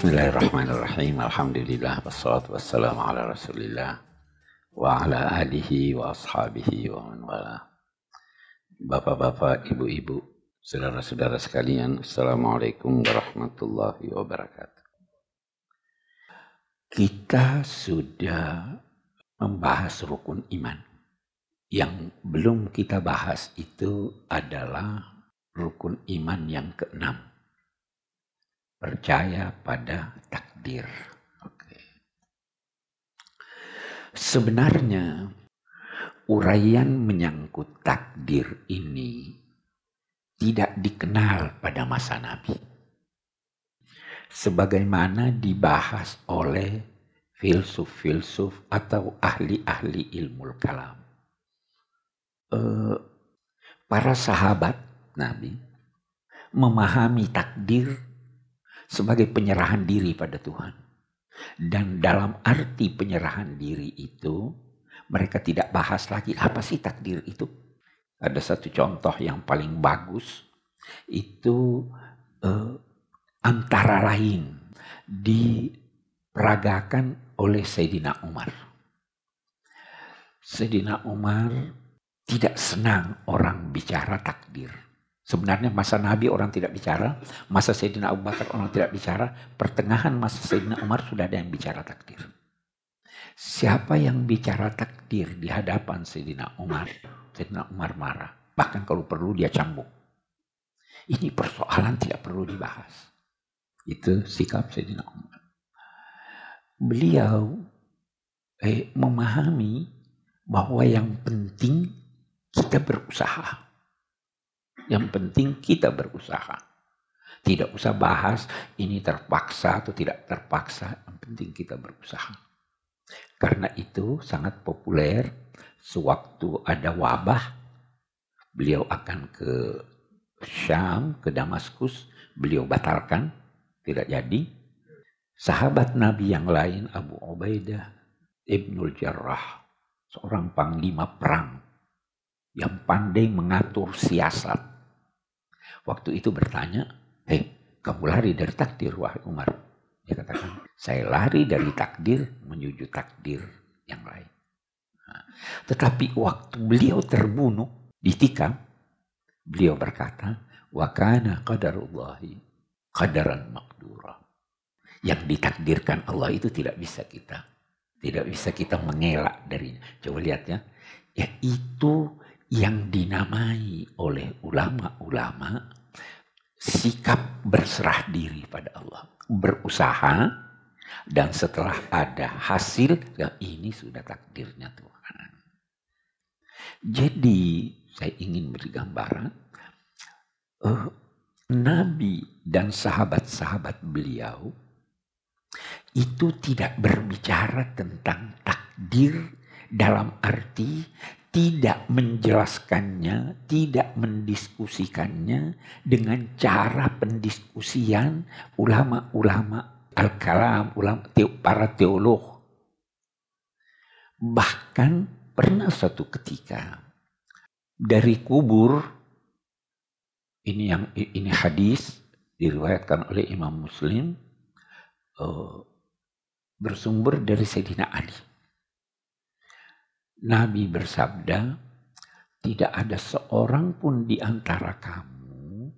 Bismillahirrahmanirrahim. Alhamdulillah wassalatu wassalamu ala Rasulillah wa ala alihi wa ashabihi wa man wala. Bapak-bapak, ibu-ibu, saudara-saudara sekalian, Assalamualaikum warahmatullahi wabarakatuh. Kita sudah membahas rukun iman. Yang belum kita bahas itu adalah rukun iman yang keenam percaya pada takdir. Oke. Sebenarnya uraian menyangkut takdir ini tidak dikenal pada masa Nabi. Sebagaimana dibahas oleh filsuf-filsuf atau ahli-ahli ilmu kalam. Uh, para sahabat Nabi memahami takdir sebagai penyerahan diri pada Tuhan. Dan dalam arti penyerahan diri itu, mereka tidak bahas lagi apa sih takdir itu. Ada satu contoh yang paling bagus, itu eh, antara lain diperagakan oleh Sayyidina Umar. Sayyidina Umar tidak senang orang bicara takdir. Sebenarnya masa Nabi orang tidak bicara, masa Sayyidina Abu Bakar orang tidak bicara, pertengahan masa Sayyidina Umar sudah ada yang bicara takdir. Siapa yang bicara takdir di hadapan Sayyidina Umar? Sayyidina Umar marah. Bahkan kalau perlu dia cambuk. Ini persoalan tidak perlu dibahas. Itu sikap Sayyidina Umar. Beliau eh, memahami bahwa yang penting kita berusaha yang penting kita berusaha. Tidak usah bahas ini terpaksa atau tidak terpaksa. Yang penting kita berusaha. Karena itu sangat populer sewaktu ada wabah. Beliau akan ke Syam, ke Damaskus. Beliau batalkan. Tidak jadi. Sahabat Nabi yang lain Abu Ubaidah Ibnul Jarrah. Seorang panglima perang yang pandai mengatur siasat waktu itu bertanya, hei kamu lari dari takdir wahai Umar. Dia katakan, saya lari dari takdir menuju takdir yang lain. Nah, tetapi waktu beliau terbunuh, ditikam, beliau berkata, wakana qadarullahi qadaran makdura. Yang ditakdirkan Allah itu tidak bisa kita. Tidak bisa kita mengelak darinya. Coba lihat ya. Ya itu yang dinamai oleh ulama-ulama sikap berserah diri pada Allah. Berusaha dan setelah ada hasil, ya ini sudah takdirnya Tuhan. Jadi saya ingin beri gambaran, uh, Nabi dan sahabat-sahabat beliau itu tidak berbicara tentang takdir dalam arti tidak menjelaskannya, tidak mendiskusikannya dengan cara pendiskusian ulama-ulama al-kalam, ulama para teolog. Bahkan pernah suatu ketika dari kubur ini yang ini hadis diriwayatkan oleh Imam Muslim uh, bersumber dari Sayyidina Ali Nabi bersabda, tidak ada seorang pun di antara kamu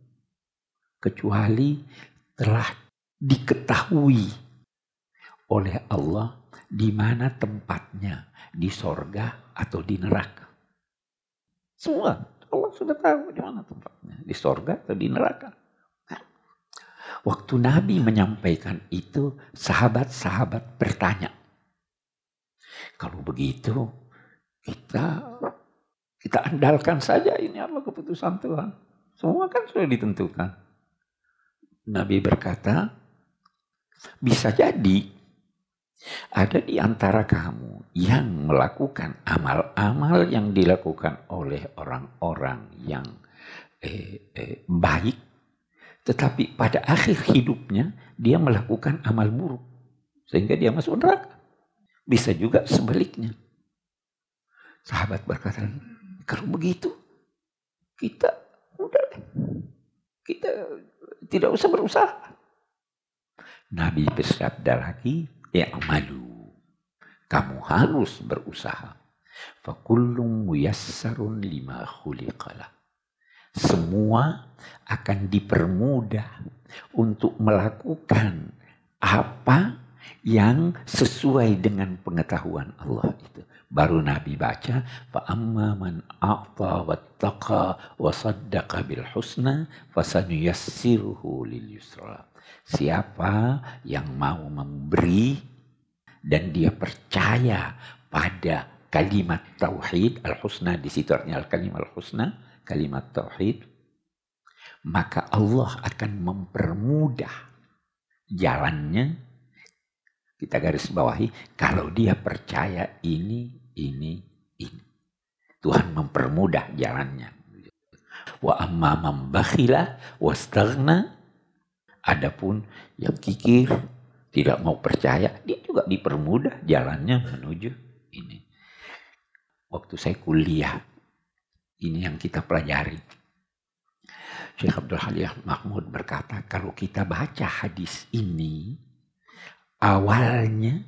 kecuali telah diketahui oleh Allah di mana tempatnya, di sorga atau di neraka. Semua Allah sudah tahu di mana tempatnya, di sorga atau di neraka. Waktu Nabi menyampaikan itu, sahabat-sahabat bertanya, kalau begitu kita kita andalkan saja ini apa keputusan Tuhan. Semua kan sudah ditentukan. Nabi berkata, bisa jadi ada di antara kamu yang melakukan amal-amal yang dilakukan oleh orang-orang yang eh, eh, baik, tetapi pada akhir hidupnya dia melakukan amal buruk sehingga dia masuk neraka. Bisa juga sebaliknya. Sahabat berkata, kalau begitu kita udah kita tidak usah berusaha. Nabi bersabda lagi, ya malu. Kamu harus berusaha. Fakullum muyassarun lima khuliqala. Semua akan dipermudah untuk melakukan apa yang sesuai dengan pengetahuan Allah itu. Baru Nabi baca, فَأَمَّا مَنْ أَعْطَى وَاتَّقَى وَصَدَّقَ بِالْحُسْنَى فَسَنُيَسِّرُهُ لِلْيُسْرَى Siapa yang mau memberi dan dia percaya pada kalimat tauhid al-husna di situ artinya al-kalimat al-husna kalimat tauhid maka Allah akan mempermudah jalannya kita garis bawahi kalau dia percaya ini ini, ini. Tuhan mempermudah jalannya. Wa amma membakhila wastaghna. Adapun yang kikir, tidak mau percaya, dia juga dipermudah jalannya menuju ini. Waktu saya kuliah, ini yang kita pelajari. Syekh Abdul Halim Mahmud berkata, kalau kita baca hadis ini, awalnya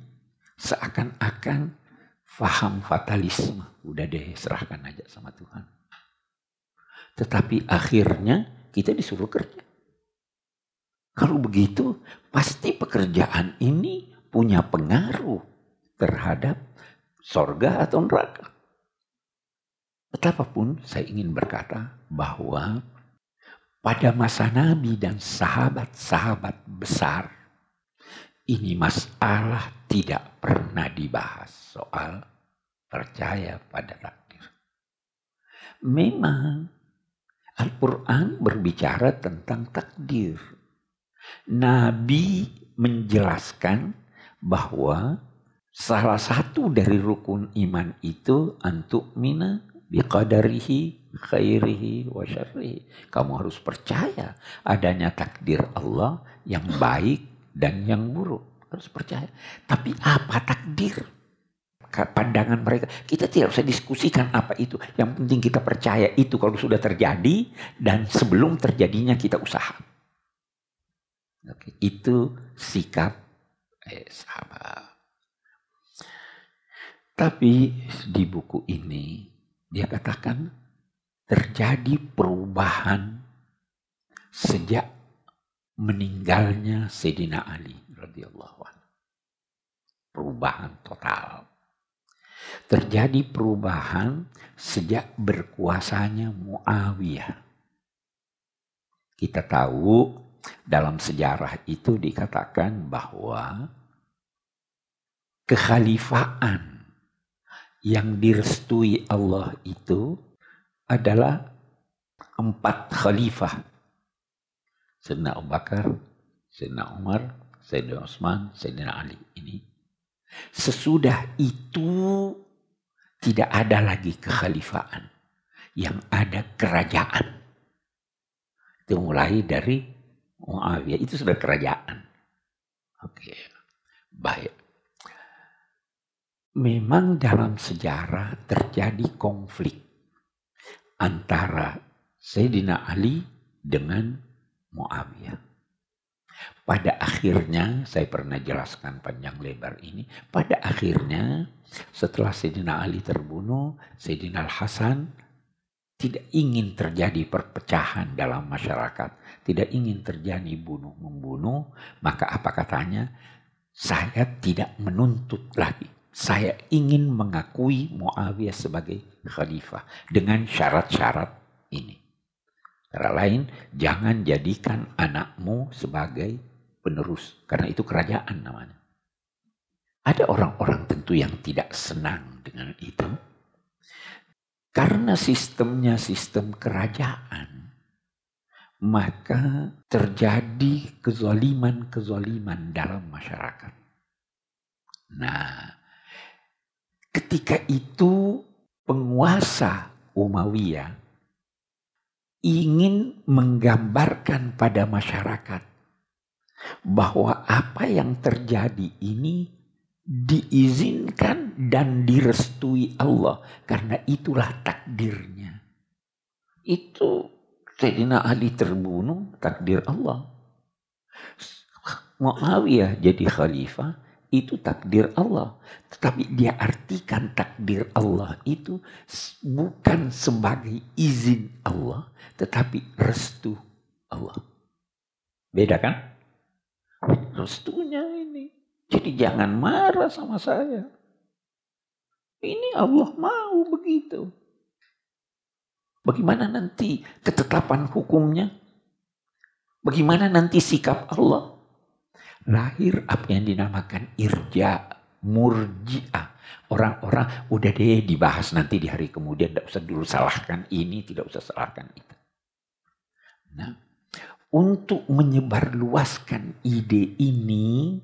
seakan-akan faham fatalisme. Udah deh serahkan aja sama Tuhan. Tetapi akhirnya kita disuruh kerja. Kalau begitu pasti pekerjaan ini punya pengaruh terhadap sorga atau neraka. Betapapun saya ingin berkata bahwa pada masa Nabi dan sahabat-sahabat besar ini masalah tidak pernah dibahas soal percaya pada takdir. Memang Al-Quran berbicara tentang takdir. Nabi menjelaskan bahwa salah satu dari rukun iman itu antuk mina biqadarihi khairihi wa syarrihi. Kamu harus percaya adanya takdir Allah yang baik dan yang buruk. Harus percaya. Tapi apa takdir? Pandangan mereka. Kita tidak usah diskusikan apa itu. Yang penting kita percaya itu kalau sudah terjadi. Dan sebelum terjadinya kita usaha. Oke, itu sikap eh, sahabat. Tapi di buku ini dia katakan terjadi perubahan sejak meninggalnya Sayyidina Ali radhiyallahu anhu. Perubahan total. Terjadi perubahan sejak berkuasanya Muawiyah. Kita tahu dalam sejarah itu dikatakan bahwa kekhalifaan yang direstui Allah itu adalah empat khalifah Sayyidina Abu Bakar, Sayyidina Umar, Sayyidina Utsman, Sayyidina Ali ini. Sesudah itu tidak ada lagi kekhalifaan. Yang ada kerajaan. Itu mulai dari Muawiyah. Itu sudah kerajaan. Oke. Baik. Memang dalam sejarah terjadi konflik antara Sayyidina Ali dengan Muawiyah. Pada akhirnya, saya pernah jelaskan panjang lebar ini, pada akhirnya setelah Sayyidina Ali terbunuh, Sayyidina Al-Hasan tidak ingin terjadi perpecahan dalam masyarakat, tidak ingin terjadi bunuh-membunuh, maka apa katanya? Saya tidak menuntut lagi. Saya ingin mengakui Muawiyah sebagai khalifah dengan syarat-syarat ini. Cara lain, jangan jadikan anakmu sebagai penerus. Karena itu kerajaan namanya. Ada orang-orang tentu yang tidak senang dengan itu. Karena sistemnya sistem kerajaan. Maka terjadi kezaliman-kezaliman dalam masyarakat. Nah, ketika itu penguasa Umayyah ingin menggambarkan pada masyarakat bahwa apa yang terjadi ini diizinkan dan direstui Allah karena itulah takdirnya. Itu Sayyidina Ali terbunuh takdir Allah. Muawiyah jadi khalifah itu takdir Allah. Tetapi dia artikan takdir Allah itu bukan sebagai izin Allah, tetapi restu Allah. Beda kan? Restunya ini. Jadi jangan marah sama saya. Ini Allah mau begitu. Bagaimana nanti ketetapan hukumnya? Bagaimana nanti sikap Allah? Lahir apa yang dinamakan irja, murjiah. Orang-orang udah deh dibahas nanti di hari kemudian. Tidak usah dulu salahkan ini, tidak usah salahkan itu. Nah, untuk menyebarluaskan ide ini,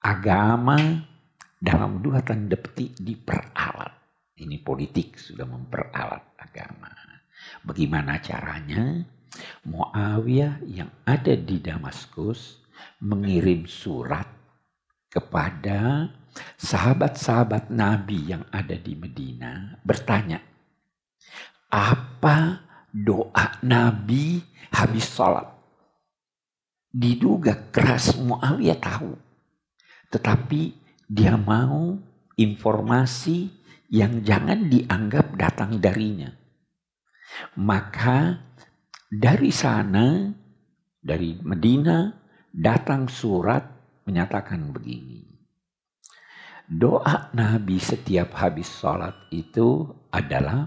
agama dalam dua tanda petik diperalat. Ini politik sudah memperalat agama. Bagaimana caranya? Muawiyah yang ada di Damaskus mengirim surat kepada sahabat-sahabat Nabi yang ada di Medina bertanya, apa doa Nabi habis sholat? Diduga keras Muawiyah tahu. Tetapi dia mau informasi yang jangan dianggap datang darinya. Maka dari sana, dari Medina, datang surat menyatakan begini. Doa Nabi setiap habis sholat itu adalah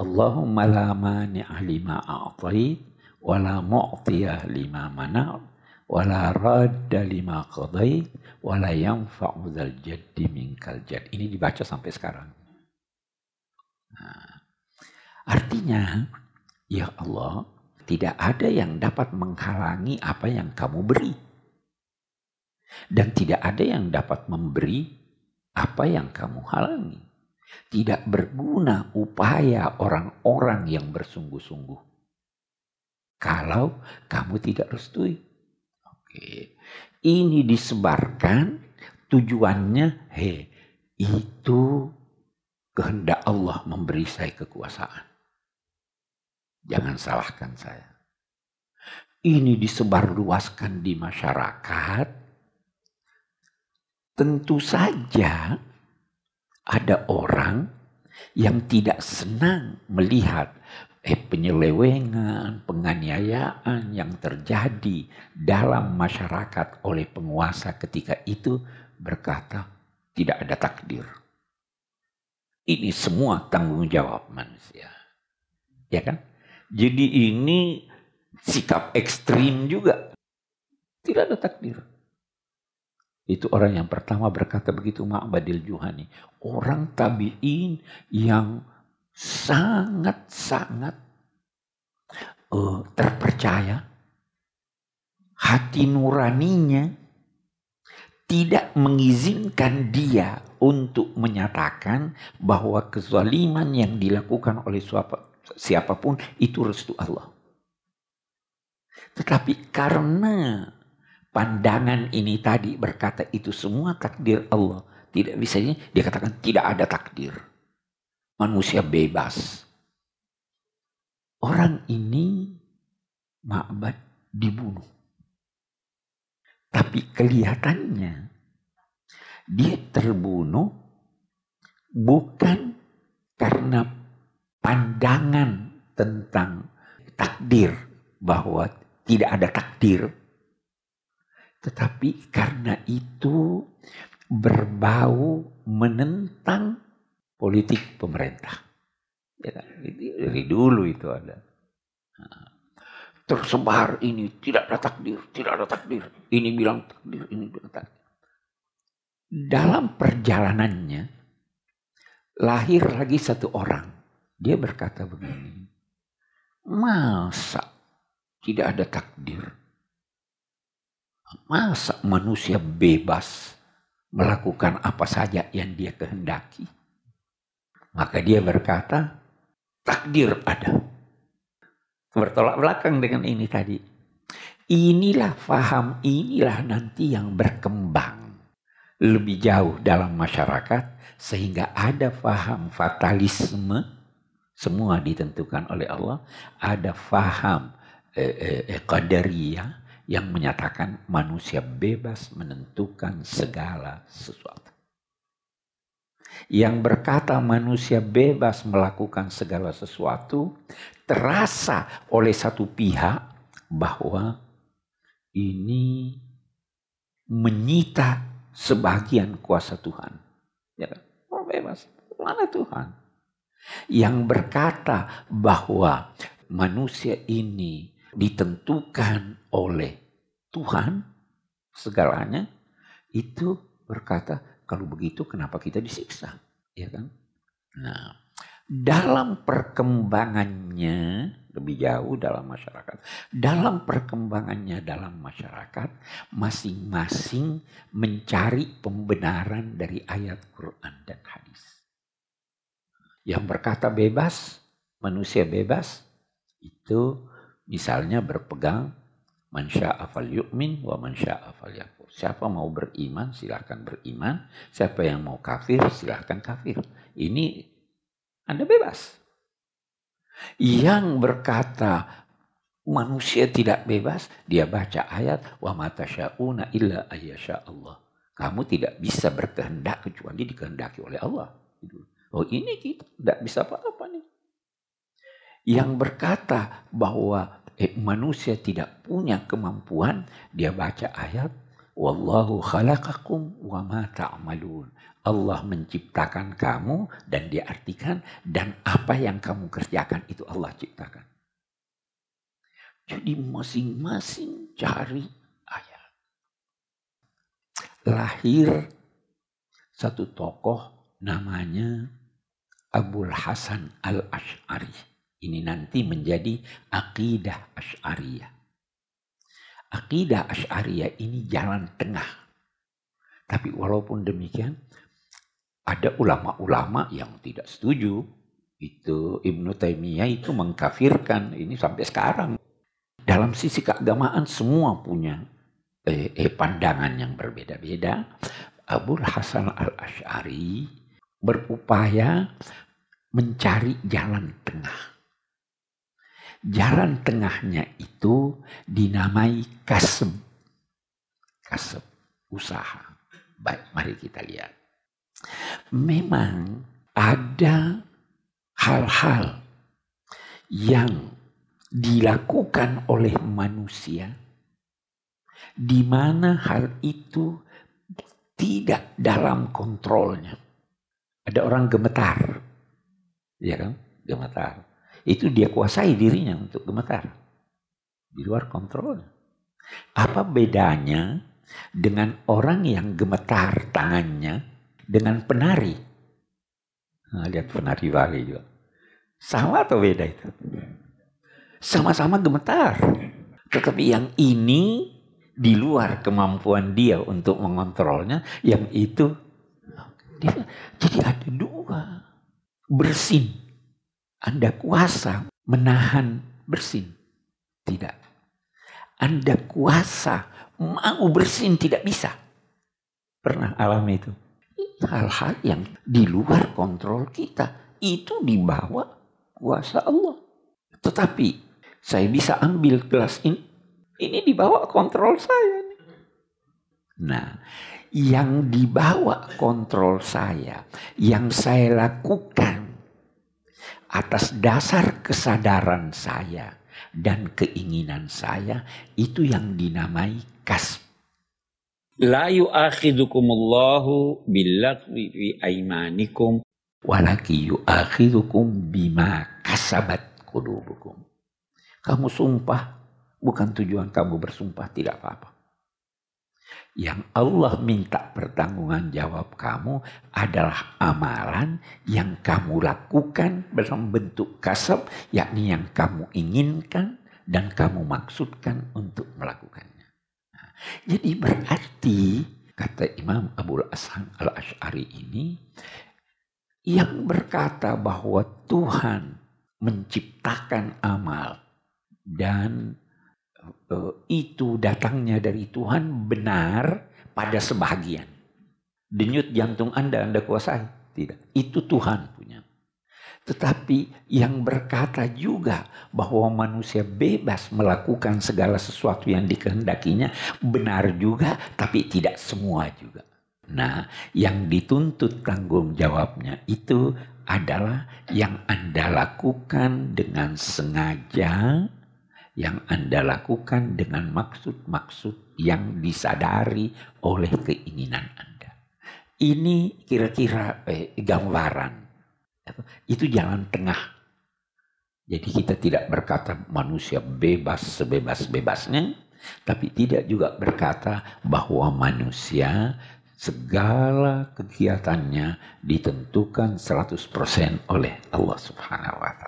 Allahumma la mani'a lima a'tait wa la mu'tiyah lima mana' wa la radda lima qadait wa la yanfa'u dzal jaddi minkal jad. Ini dibaca sampai sekarang. Nah, artinya, ya Allah, tidak ada yang dapat menghalangi apa yang kamu beri. Dan tidak ada yang dapat memberi apa yang kamu halangi. Tidak berguna upaya orang-orang yang bersungguh-sungguh. Kalau kamu tidak restui. Oke. Ini disebarkan tujuannya, he, itu kehendak Allah memberi saya kekuasaan. Jangan salahkan saya. Ini disebarluaskan di masyarakat. Tentu saja ada orang yang tidak senang melihat eh, penyelewengan, penganiayaan yang terjadi dalam masyarakat oleh penguasa ketika itu berkata tidak ada takdir. Ini semua tanggung jawab manusia. Ya kan? Jadi ini sikap ekstrim juga. Tidak ada takdir. Itu orang yang pertama berkata begitu Ma'badil Juhani. Orang tabi'in yang sangat-sangat uh, terpercaya. Hati nuraninya tidak mengizinkan dia untuk menyatakan bahwa kezaliman yang dilakukan oleh siapa pun itu restu Allah. Tetapi karena pandangan ini tadi berkata itu semua takdir Allah. Tidak bisa dia katakan tidak ada takdir. Manusia bebas. Orang ini Ma'bad dibunuh. Tapi kelihatannya dia terbunuh bukan karena pandangan tentang takdir bahwa tidak ada takdir. Tetapi karena itu berbau menentang politik pemerintah. Ya kan? dari dulu itu ada. Tersebar ini tidak ada takdir tidak ada takdir. Ini bilang takdir ini bilang takdir. Dalam perjalanannya lahir lagi satu orang dia berkata begini, masa tidak ada takdir? Masa manusia bebas melakukan apa saja yang dia kehendaki? Maka dia berkata, takdir ada. Bertolak belakang dengan ini tadi. Inilah faham, inilah nanti yang berkembang lebih jauh dalam masyarakat sehingga ada faham fatalisme semua ditentukan oleh Allah. Ada faham eh, eh, eh, qadariyah yang menyatakan manusia bebas menentukan segala sesuatu. Yang berkata manusia bebas melakukan segala sesuatu terasa oleh satu pihak bahwa ini menyita sebagian kuasa Tuhan. Ya kan? Oh bebas, mana Tuhan? Yang berkata bahwa manusia ini ditentukan oleh Tuhan segalanya itu berkata kalau begitu kenapa kita disiksa? Ya kan? Nah dalam perkembangannya lebih jauh dalam masyarakat dalam perkembangannya dalam masyarakat masing-masing mencari pembenaran dari ayat Quran dan hadis yang berkata bebas manusia bebas itu misalnya berpegang man sya'a yu'min wa man sya'a yakfur. Siapa mau beriman silahkan beriman, siapa yang mau kafir silahkan kafir. Ini Anda bebas. Yang berkata manusia tidak bebas, dia baca ayat wa mata sya'una illa ayyasha Allah. Kamu tidak bisa berkehendak kecuali dikehendaki oleh Allah. Oh ini kita tidak bisa apa-apa nih yang berkata bahwa eh, manusia tidak punya kemampuan, dia baca ayat Wallahu khalaqakum wa ma ta'malun. Allah menciptakan kamu dan diartikan dan apa yang kamu kerjakan itu Allah ciptakan. Jadi masing-masing cari ayat. Lahir satu tokoh namanya Abul Hasan Al-Ash'ari ini nanti menjadi akidah Asy'ariyah. Akidah Asy'ariyah ini jalan tengah. Tapi walaupun demikian, ada ulama-ulama yang tidak setuju. Itu Ibnu Taimiyah itu mengkafirkan ini sampai sekarang. Dalam sisi keagamaan semua punya eh, eh, pandangan yang berbeda-beda. Abu Hasan al-Ash'ari berupaya mencari jalan tengah Jalan tengahnya itu dinamai kasem. Kasem, usaha. Baik, mari kita lihat. Memang ada hal-hal yang dilakukan oleh manusia di mana hal itu tidak dalam kontrolnya. Ada orang gemetar. Ya kan? Gemetar itu dia kuasai dirinya untuk gemetar. Di luar kontrol. Apa bedanya dengan orang yang gemetar tangannya dengan penari? Nah, lihat penari Bali juga. Sama atau beda itu? Sama-sama gemetar. Tetapi yang ini di luar kemampuan dia untuk mengontrolnya, yang itu dia, jadi ada dua bersin anda kuasa menahan bersin? Tidak. Anda kuasa mau bersin tidak bisa. Pernah alami itu? Hal-hal yang di luar kontrol kita. Itu dibawa kuasa Allah. Tetapi saya bisa ambil gelas ini. Ini dibawa kontrol saya. Nah, yang dibawa kontrol saya, yang saya lakukan atas dasar kesadaran saya dan keinginan saya itu yang dinamai kasb. La yu'akhidukumullahu billagwi fi aimanikum walaki yu'akhidukum bima kasabat qulubukum. Kamu sumpah bukan tujuan kamu bersumpah tidak apa-apa. Yang Allah minta pertanggungan jawab kamu adalah amalan yang kamu lakukan dalam bentuk kasab, yakni yang kamu inginkan dan kamu maksudkan untuk melakukannya. Nah, jadi berarti kata Imam Abu Hasan al Ashari ini yang berkata bahwa Tuhan menciptakan amal dan itu datangnya dari Tuhan benar pada sebagian. Denyut jantung Anda Anda kuasai. Tidak. Itu Tuhan punya. Tetapi yang berkata juga bahwa manusia bebas melakukan segala sesuatu yang dikehendakinya benar juga, tapi tidak semua juga. Nah, yang dituntut tanggung jawabnya itu adalah yang Anda lakukan dengan sengaja, yang Anda lakukan dengan maksud-maksud yang disadari oleh keinginan Anda. Ini kira-kira eh, gambaran itu jalan tengah. Jadi kita tidak berkata manusia bebas sebebas-bebasnya, tapi tidak juga berkata bahwa manusia segala kegiatannya ditentukan 100% oleh Allah Subhanahu wa taala.